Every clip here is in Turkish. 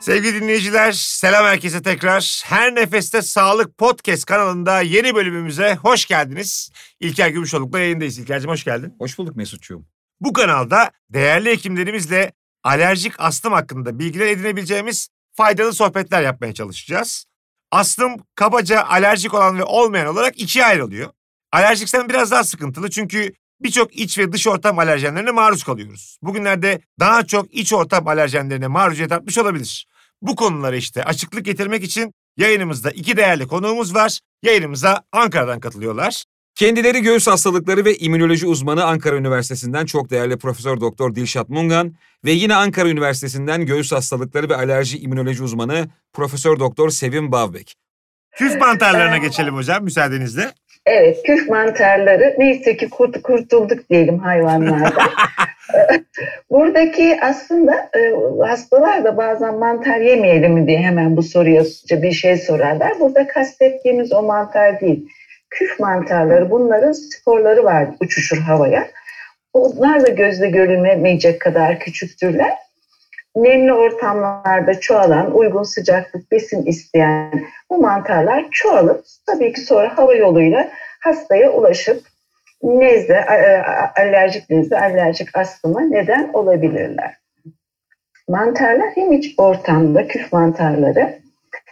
Sevgili dinleyiciler, selam herkese tekrar. Her Nefeste Sağlık Podcast kanalında yeni bölümümüze hoş geldiniz. İlker Gümüşoluk'la yayındayız. İlker'cim hoş geldin. Hoş bulduk Mesut'cuğum. Bu kanalda değerli hekimlerimizle alerjik astım hakkında bilgiler edinebileceğimiz faydalı sohbetler yapmaya çalışacağız. Astım kabaca alerjik olan ve olmayan olarak ikiye ayrılıyor. Alerjiksen biraz daha sıkıntılı çünkü birçok iç ve dış ortam alerjenlerine maruz kalıyoruz. Bugünlerde daha çok iç ortam alerjenlerine maruziyet artmış olabilir. Bu konulara işte açıklık getirmek için yayınımızda iki değerli konuğumuz var. Yayınımıza Ankara'dan katılıyorlar. Kendileri göğüs hastalıkları ve immünoloji uzmanı Ankara Üniversitesi'nden çok değerli Profesör Doktor Dilşat Mungan ve yine Ankara Üniversitesi'nden göğüs hastalıkları ve alerji immünoloji uzmanı Profesör Doktor Sevim Bavbek. Küf mantarlarına geçelim hocam müsaadenizle. Evet, küf mantarları neyse ki kurt, kurtulduk diyelim hayvanlardan. Buradaki aslında e, hastalar da bazen mantar yemeyelim mi diye hemen bu soruya bir şey sorarlar. Burada kastettiğimiz o mantar değil. Küf mantarları bunların sporları var uçuşur havaya. Onlar da gözle görülmeyecek kadar küçüktürler. Nemli ortamlarda çoğalan, uygun sıcaklık, besin isteyen bu mantarlar çoğalıp tabii ki sonra hava yoluyla hastaya ulaşıp nezle, alerjik nezle, alerjik astıma neden olabilirler. Mantarlar hem iç ortamda, küf mantarları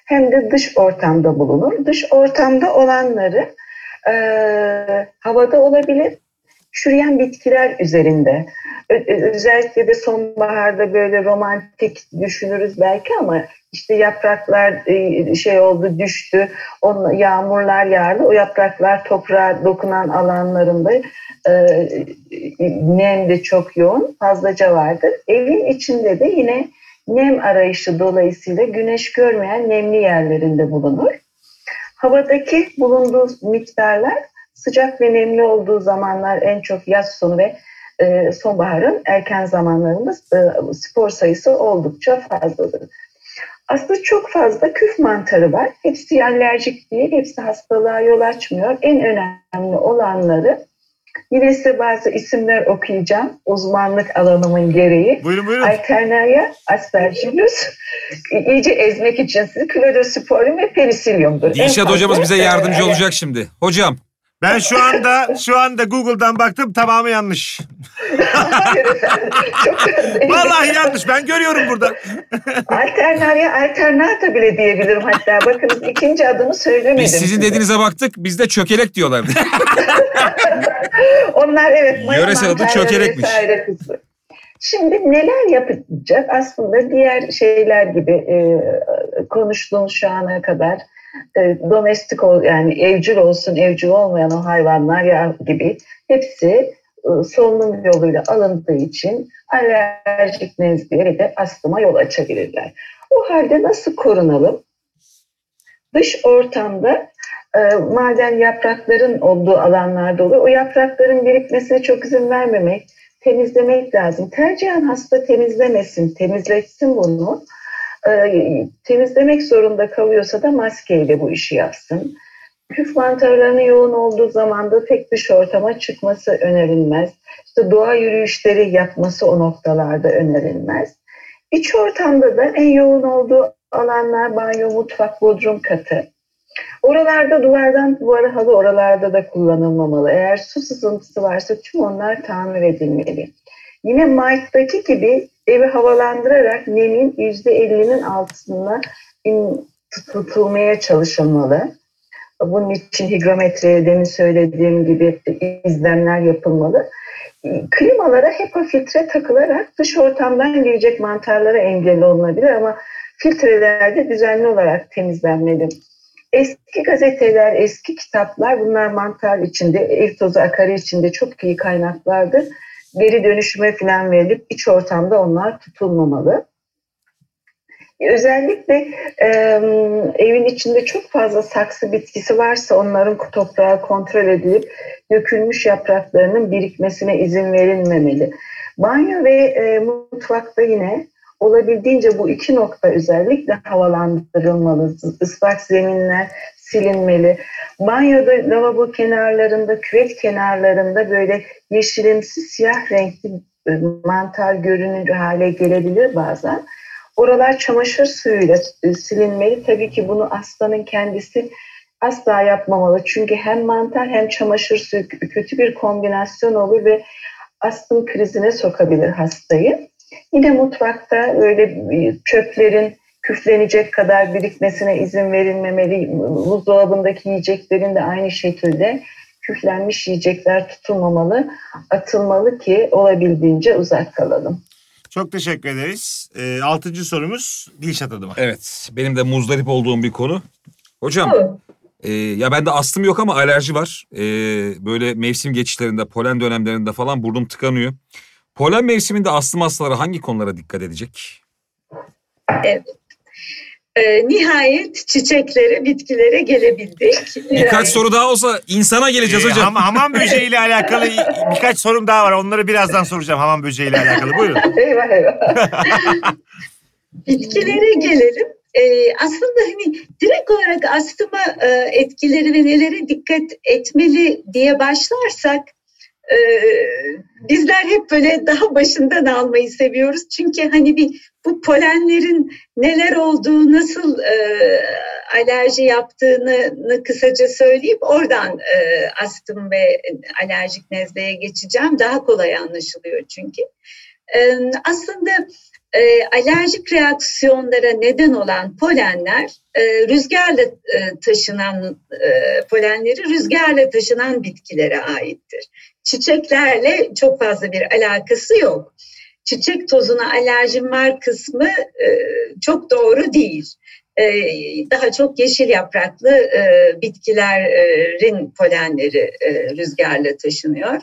hem de dış ortamda bulunur. Dış ortamda olanları e, havada olabilir, çürüyen bitkiler üzerinde. Özellikle de sonbaharda böyle romantik düşünürüz belki ama işte yapraklar e, şey oldu düştü, on, yağmurlar yağdı, o yapraklar toprağa dokunan alanlarında e, nem de çok yoğun, fazlaca vardır. Evin içinde de yine nem arayışı dolayısıyla güneş görmeyen nemli yerlerinde bulunur. Havadaki bulunduğu miktarlar sıcak ve nemli olduğu zamanlar en çok yaz sonu ve e, sonbaharın erken zamanlarında e, spor sayısı oldukça fazladır. Aslında çok fazla küf mantarı var. Hepsi alerjik değil, hepsi hastalığa yol açmıyor. En önemli olanları yine size bazı isimler okuyacağım. Uzmanlık alanımın gereği. Buyurun buyurun. Alternaria, aspergillus. İyice ezmek için sizi klodosporum ve perisilyumdur. Dilşat hocamız bize yardımcı olacak şimdi. Hocam Ben şu anda şu anda Google'dan baktım tamamı yanlış. Vallahi yanlış. Ben görüyorum burada. Alternaria alternata bile diyebilirim hatta. Bakınız ikinci adımı söylemedim. biz sizin size. dediğinize baktık bizde çökelek diyorlardı. Onlar evet. maya Yöresel adı çökelekmiş. Şimdi neler yapacak? Aslında diğer şeyler gibi e, konuştuğumuz şu ana kadar e, domestik yani evcil olsun evcil olmayan o hayvanlar ya gibi hepsi e, solunum yoluyla alındığı için alerjik nezleye de astıma yol açabilirler. O halde nasıl korunalım? Dış ortamda e, maden yaprakların olduğu alanlarda oluyor. O yaprakların birikmesine çok izin vermemek, temizlemek lazım. Tercihen hasta temizlemesin, temizletsin bunu. E, temizlemek zorunda kalıyorsa da maskeyle bu işi yapsın. Küf mantarlarının yoğun olduğu zaman da tek dış ortama çıkması önerilmez. İşte doğa yürüyüşleri yapması o noktalarda önerilmez. İç ortamda da en yoğun olduğu alanlar banyo, mutfak, bodrum katı. Oralarda duvardan duvara halı oralarda da kullanılmamalı. Eğer su sızıntısı varsa tüm onlar tamir edilmeli. Yine Mike'daki gibi evi havalandırarak nemin %50'nin altına in- tutulmaya çalışılmalı. Bunun için higrometreye demin söylediğim gibi izlemler yapılmalı. Klimalara HEPA filtre takılarak dış ortamdan girecek mantarlara engel olunabilir ama filtreler de düzenli olarak temizlenmeli. Eski gazeteler, eski kitaplar bunlar mantar içinde, ev tozu akarı içinde çok iyi kaynaklardır. Geri dönüşüme falan verilip iç ortamda onlar tutulmamalı. Özellikle e, evin içinde çok fazla saksı bitkisi varsa onların toprağa kontrol edilip dökülmüş yapraklarının birikmesine izin verilmemeli. Banyo ve e, mutfakta yine olabildiğince bu iki nokta özellikle havalandırılmalı. Islak zeminler silinmeli. Banyoda lavabo kenarlarında, küvet kenarlarında böyle yeşilimsi siyah renkli mantar görünür hale gelebilir bazen. oralar çamaşır suyuyla silinmeli. Tabii ki bunu hastanın kendisi asla yapmamalı. Çünkü hem mantar hem çamaşır suyu kötü bir kombinasyon olur ve astım krizine sokabilir hastayı. Yine mutfakta öyle çöplerin küflenecek kadar birikmesine izin verilmemeli. Buzdolabındaki yiyeceklerin de aynı şekilde küflenmiş yiyecekler tutulmamalı, atılmalı ki olabildiğince uzak kalalım. Çok teşekkür ederiz. E, altıncı sorumuz Dilşat adıma. Evet, benim de muzdarip olduğum bir konu. Hocam, e, ya bende astım yok ama alerji var. E, böyle mevsim geçişlerinde, polen dönemlerinde falan burnum tıkanıyor. Polen mevsiminde astım hastaları hangi konulara dikkat edecek? Evet. E, nihayet çiçeklere, bitkilere gelebildik. Birkaç soru daha olsa insana geleceğiz Ee, hocam. ham- hamam böceğiyle alakalı birkaç sorum daha var. Onları birazdan soracağım hamam böceğiyle alakalı. Buyurun. Eyvah eyvah. Bitkilere gelelim. Ee, aslında hani direkt olarak astıma e, etkileri ve nelere dikkat etmeli diye başlarsak bizler hep böyle daha başından almayı seviyoruz. Çünkü hani bir bu polenlerin neler olduğu, nasıl e, alerji yaptığını kısaca söyleyip oradan e, astım ve alerjik nezleye geçeceğim. Daha kolay anlaşılıyor çünkü. E, aslında e, alerjik reaksiyonlara neden olan polenler e, rüzgarla e, taşınan e, polenleri rüzgarla taşınan bitkilere aittir. Çiçeklerle çok fazla bir alakası yok. Çiçek tozuna alerjim var kısmı e, çok doğru değil. E, daha çok yeşil yapraklı e, bitkilerin polenleri e, rüzgarla taşınıyor.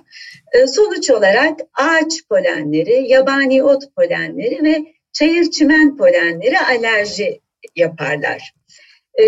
E, sonuç olarak ağaç polenleri, yabani ot polenleri ve çayır çimen polenleri alerji yaparlar. E,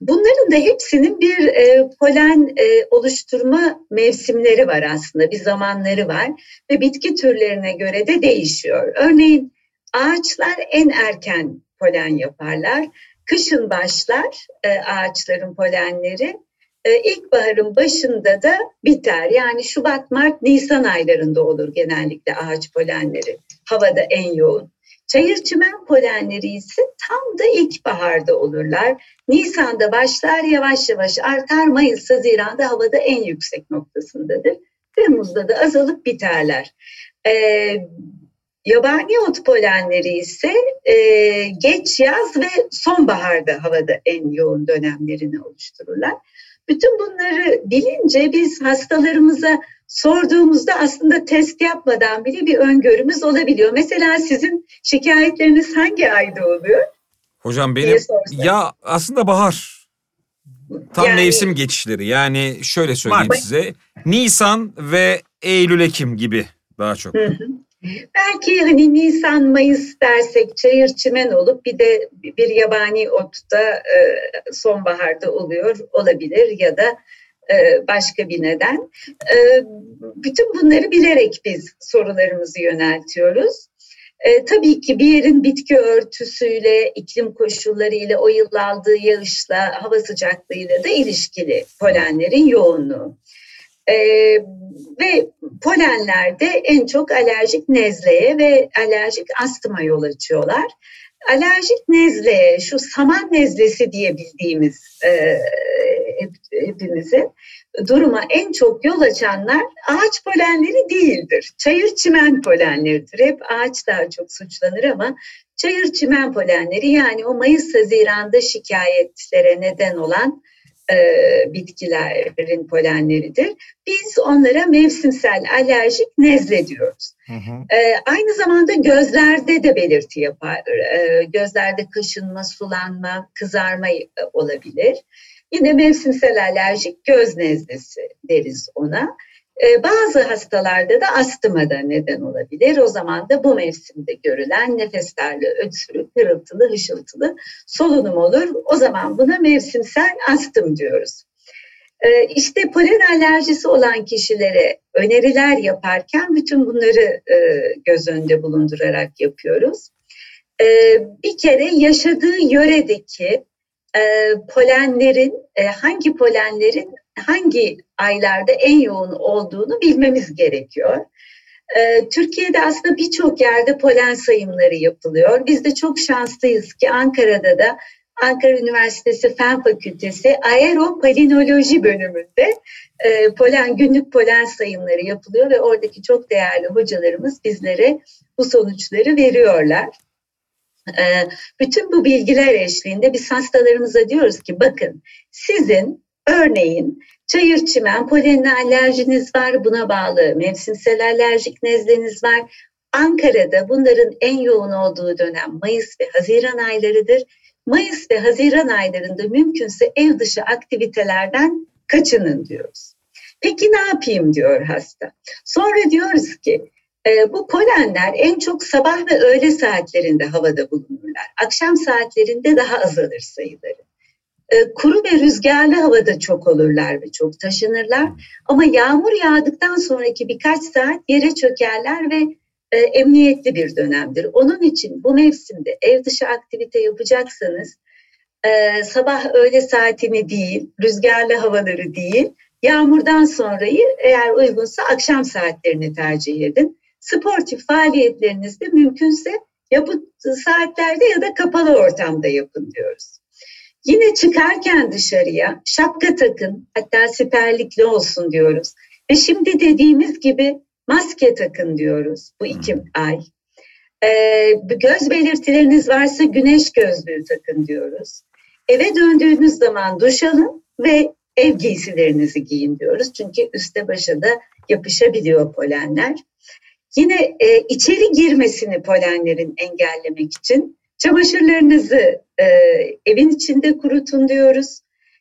bunların da hepsinin bir e, polen e, oluşturma mevsimleri var aslında, bir zamanları var ve bitki türlerine göre de değişiyor. Örneğin ağaçlar en erken polen yaparlar. Kışın başlar e, ağaçların polenleri. E, ilkbaharın başında da biter. Yani Şubat, Mart, Nisan aylarında olur genellikle ağaç polenleri. Havada en yoğun. Çayır çimen polenleri ise tam da ilkbaharda olurlar. Nisan'da başlar yavaş yavaş artar. Mayıs, Haziran'da havada en yüksek noktasındadır. Temmuz'da da azalıp biterler. Ee, Yabani ot polenleri ise e, geç yaz ve sonbaharda havada en yoğun dönemlerini oluştururlar. Bütün bunları bilince biz hastalarımıza sorduğumuzda aslında test yapmadan bile bir öngörümüz olabiliyor. Mesela sizin şikayetleriniz hangi ayda oluyor? Hocam benim ya aslında bahar. Tam yani, mevsim geçişleri. Yani şöyle söyleyeyim Mart. size. Nisan ve Eylül Ekim gibi daha çok. Hı hı. Belki hani Nisan Mayıs dersek çayır çimen olup bir de bir yabani ot da e, sonbaharda oluyor olabilir ya da başka bir neden. E, bütün bunları bilerek biz sorularımızı yöneltiyoruz. E, tabii ki bir yerin bitki örtüsüyle, iklim koşullarıyla, o yıl aldığı yağışla, hava sıcaklığıyla da ilişkili polenlerin yoğunluğu. E, ve polenlerde en çok alerjik nezleye ve alerjik astıma yol açıyorlar. Alerjik nezleye, şu saman nezlesi diye bildiğimiz e, hepimizin duruma en çok yol açanlar ağaç polenleri değildir. Çayır çimen polenleridir. Hep ağaç daha çok suçlanır ama çayır çimen polenleri yani o Mayıs-Haziran'da şikayetlere neden olan e, bitkilerin polenleridir. Biz onlara mevsimsel alerjik nezle diyoruz. Hı hı. E, aynı zamanda gözlerde de belirti yapar. E, gözlerde kaşınma, sulanma, kızarma e, olabilir. Yine mevsimsel alerjik göz nezlesi deriz ona. Ee, bazı hastalarda da astıma da neden olabilir. O zaman da bu mevsimde görülen nefes darlığı, öksürük, hırıltılı, hışıltılı solunum olur. O zaman buna mevsimsel astım diyoruz. Ee, işte polen alerjisi olan kişilere öneriler yaparken bütün bunları e, göz önünde bulundurarak yapıyoruz. Ee, bir kere yaşadığı yöredeki e, polenlerin, e, hangi polenlerin hangi aylarda en yoğun olduğunu bilmemiz gerekiyor. Ee, Türkiye'de aslında birçok yerde polen sayımları yapılıyor. Biz de çok şanslıyız ki Ankara'da da Ankara Üniversitesi Fen Fakültesi Aeropalinoloji bölümünde e, polen günlük polen sayımları yapılıyor ve oradaki çok değerli hocalarımız bizlere bu sonuçları veriyorlar. E, bütün bu bilgiler eşliğinde biz hastalarımıza diyoruz ki bakın sizin örneğin çayır çimen polenine alerjiniz var buna bağlı mevsimsel alerjik nezleniz var. Ankara'da bunların en yoğun olduğu dönem Mayıs ve Haziran aylarıdır Mayıs ve Haziran aylarında mümkünse ev dışı aktivitelerden kaçının diyoruz. Peki ne yapayım diyor hasta. Sonra diyoruz ki e, bu polenler en çok sabah ve öğle saatlerinde havada bulunurlar. Akşam saatlerinde daha azalır sayıları. E, kuru ve rüzgarlı havada çok olurlar ve çok taşınırlar. Ama yağmur yağdıktan sonraki birkaç saat yere çökerler ve e, emniyetli bir dönemdir. Onun için bu mevsimde ev dışı aktivite yapacaksanız e, sabah öğle saatini değil, rüzgarlı havaları değil, yağmurdan sonrayı eğer uygunsa akşam saatlerini tercih edin. Sportif faaliyetlerinizde mümkünse ya bu saatlerde ya da kapalı ortamda yapın diyoruz. Yine çıkarken dışarıya şapka takın, hatta siperlikli olsun diyoruz. Ve şimdi dediğimiz gibi Maske takın diyoruz bu iki ay. Ee, göz belirtileriniz varsa güneş gözlüğü takın diyoruz. Eve döndüğünüz zaman duş alın ve ev giysilerinizi giyin diyoruz. Çünkü üste başa da yapışabiliyor polenler. Yine e, içeri girmesini polenlerin engellemek için çamaşırlarınızı e, evin içinde kurutun diyoruz.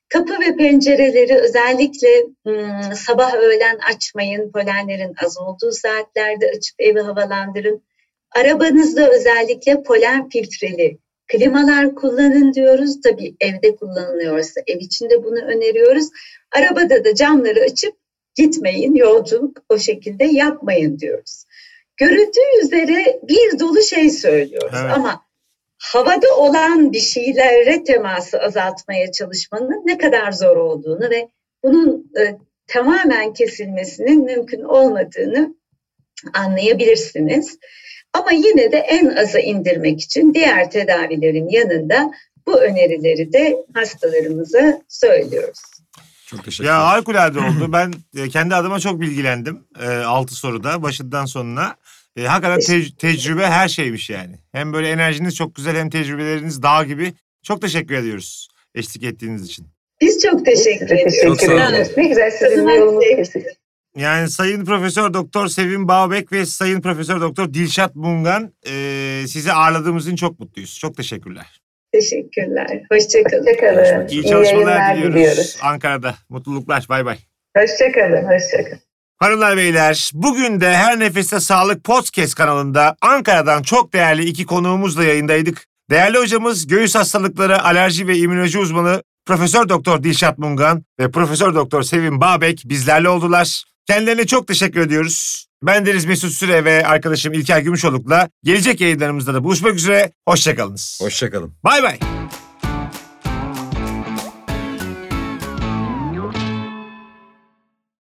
Kapı ve pencereleri özellikle ım, sabah öğlen açmayın. Polenlerin az olduğu saatlerde açıp evi havalandırın. Arabanızda özellikle polen filtreli klimalar kullanın diyoruz. Tabii evde kullanılıyorsa ev içinde bunu öneriyoruz. Arabada da camları açıp gitmeyin, yolculuk o şekilde yapmayın diyoruz. Görüldüğü üzere bir dolu şey söylüyoruz evet. ama havada olan bir şeylere teması azaltmaya çalışmanın ne kadar zor olduğunu ve bunun e, tamamen kesilmesinin mümkün olmadığını anlayabilirsiniz. Ama yine de en aza indirmek için diğer tedavilerin yanında bu önerileri de hastalarımıza söylüyoruz. Çok teşekkür ederim. Ya harikulade oldu. Ben e, kendi adıma çok bilgilendim. E, altı soruda başından sonuna. E, hakikaten te- tecrübe her şeymiş yani. Hem böyle enerjiniz çok güzel hem tecrübeleriniz dağ gibi. Çok teşekkür ediyoruz eşlik ettiğiniz için. Biz çok teşekkür ediyoruz. Çok sağ olun. Ne güzel sizin yolunuz kesin. Yani Sayın Profesör Doktor Sevim Bağbek ve Sayın Profesör Doktor Dilşat Mungan e, sizi ağırladığımız için çok mutluyuz. Çok teşekkürler. Teşekkürler. Hoşçakalın. Hoşçakalın. İyi çalışmalar diliyoruz. diliyoruz. Ankara'da. Mutluluklar. Bay bay. Hoşçakalın. Hoşçakalın. Hanımlar beyler bugün de Her Nefeste Sağlık Podcast kanalında Ankara'dan çok değerli iki konuğumuzla yayındaydık. Değerli hocamız göğüs hastalıkları, alerji ve immünoloji uzmanı Profesör Doktor Dilşat Mungan ve Profesör Doktor Sevim Bağbek bizlerle oldular. Kendilerine çok teşekkür ediyoruz. Ben Deniz Mesut Süre ve arkadaşım İlker Gümüşoluk'la gelecek yayınlarımızda da buluşmak üzere. Hoşçakalınız. Hoşçakalın. Bay bay.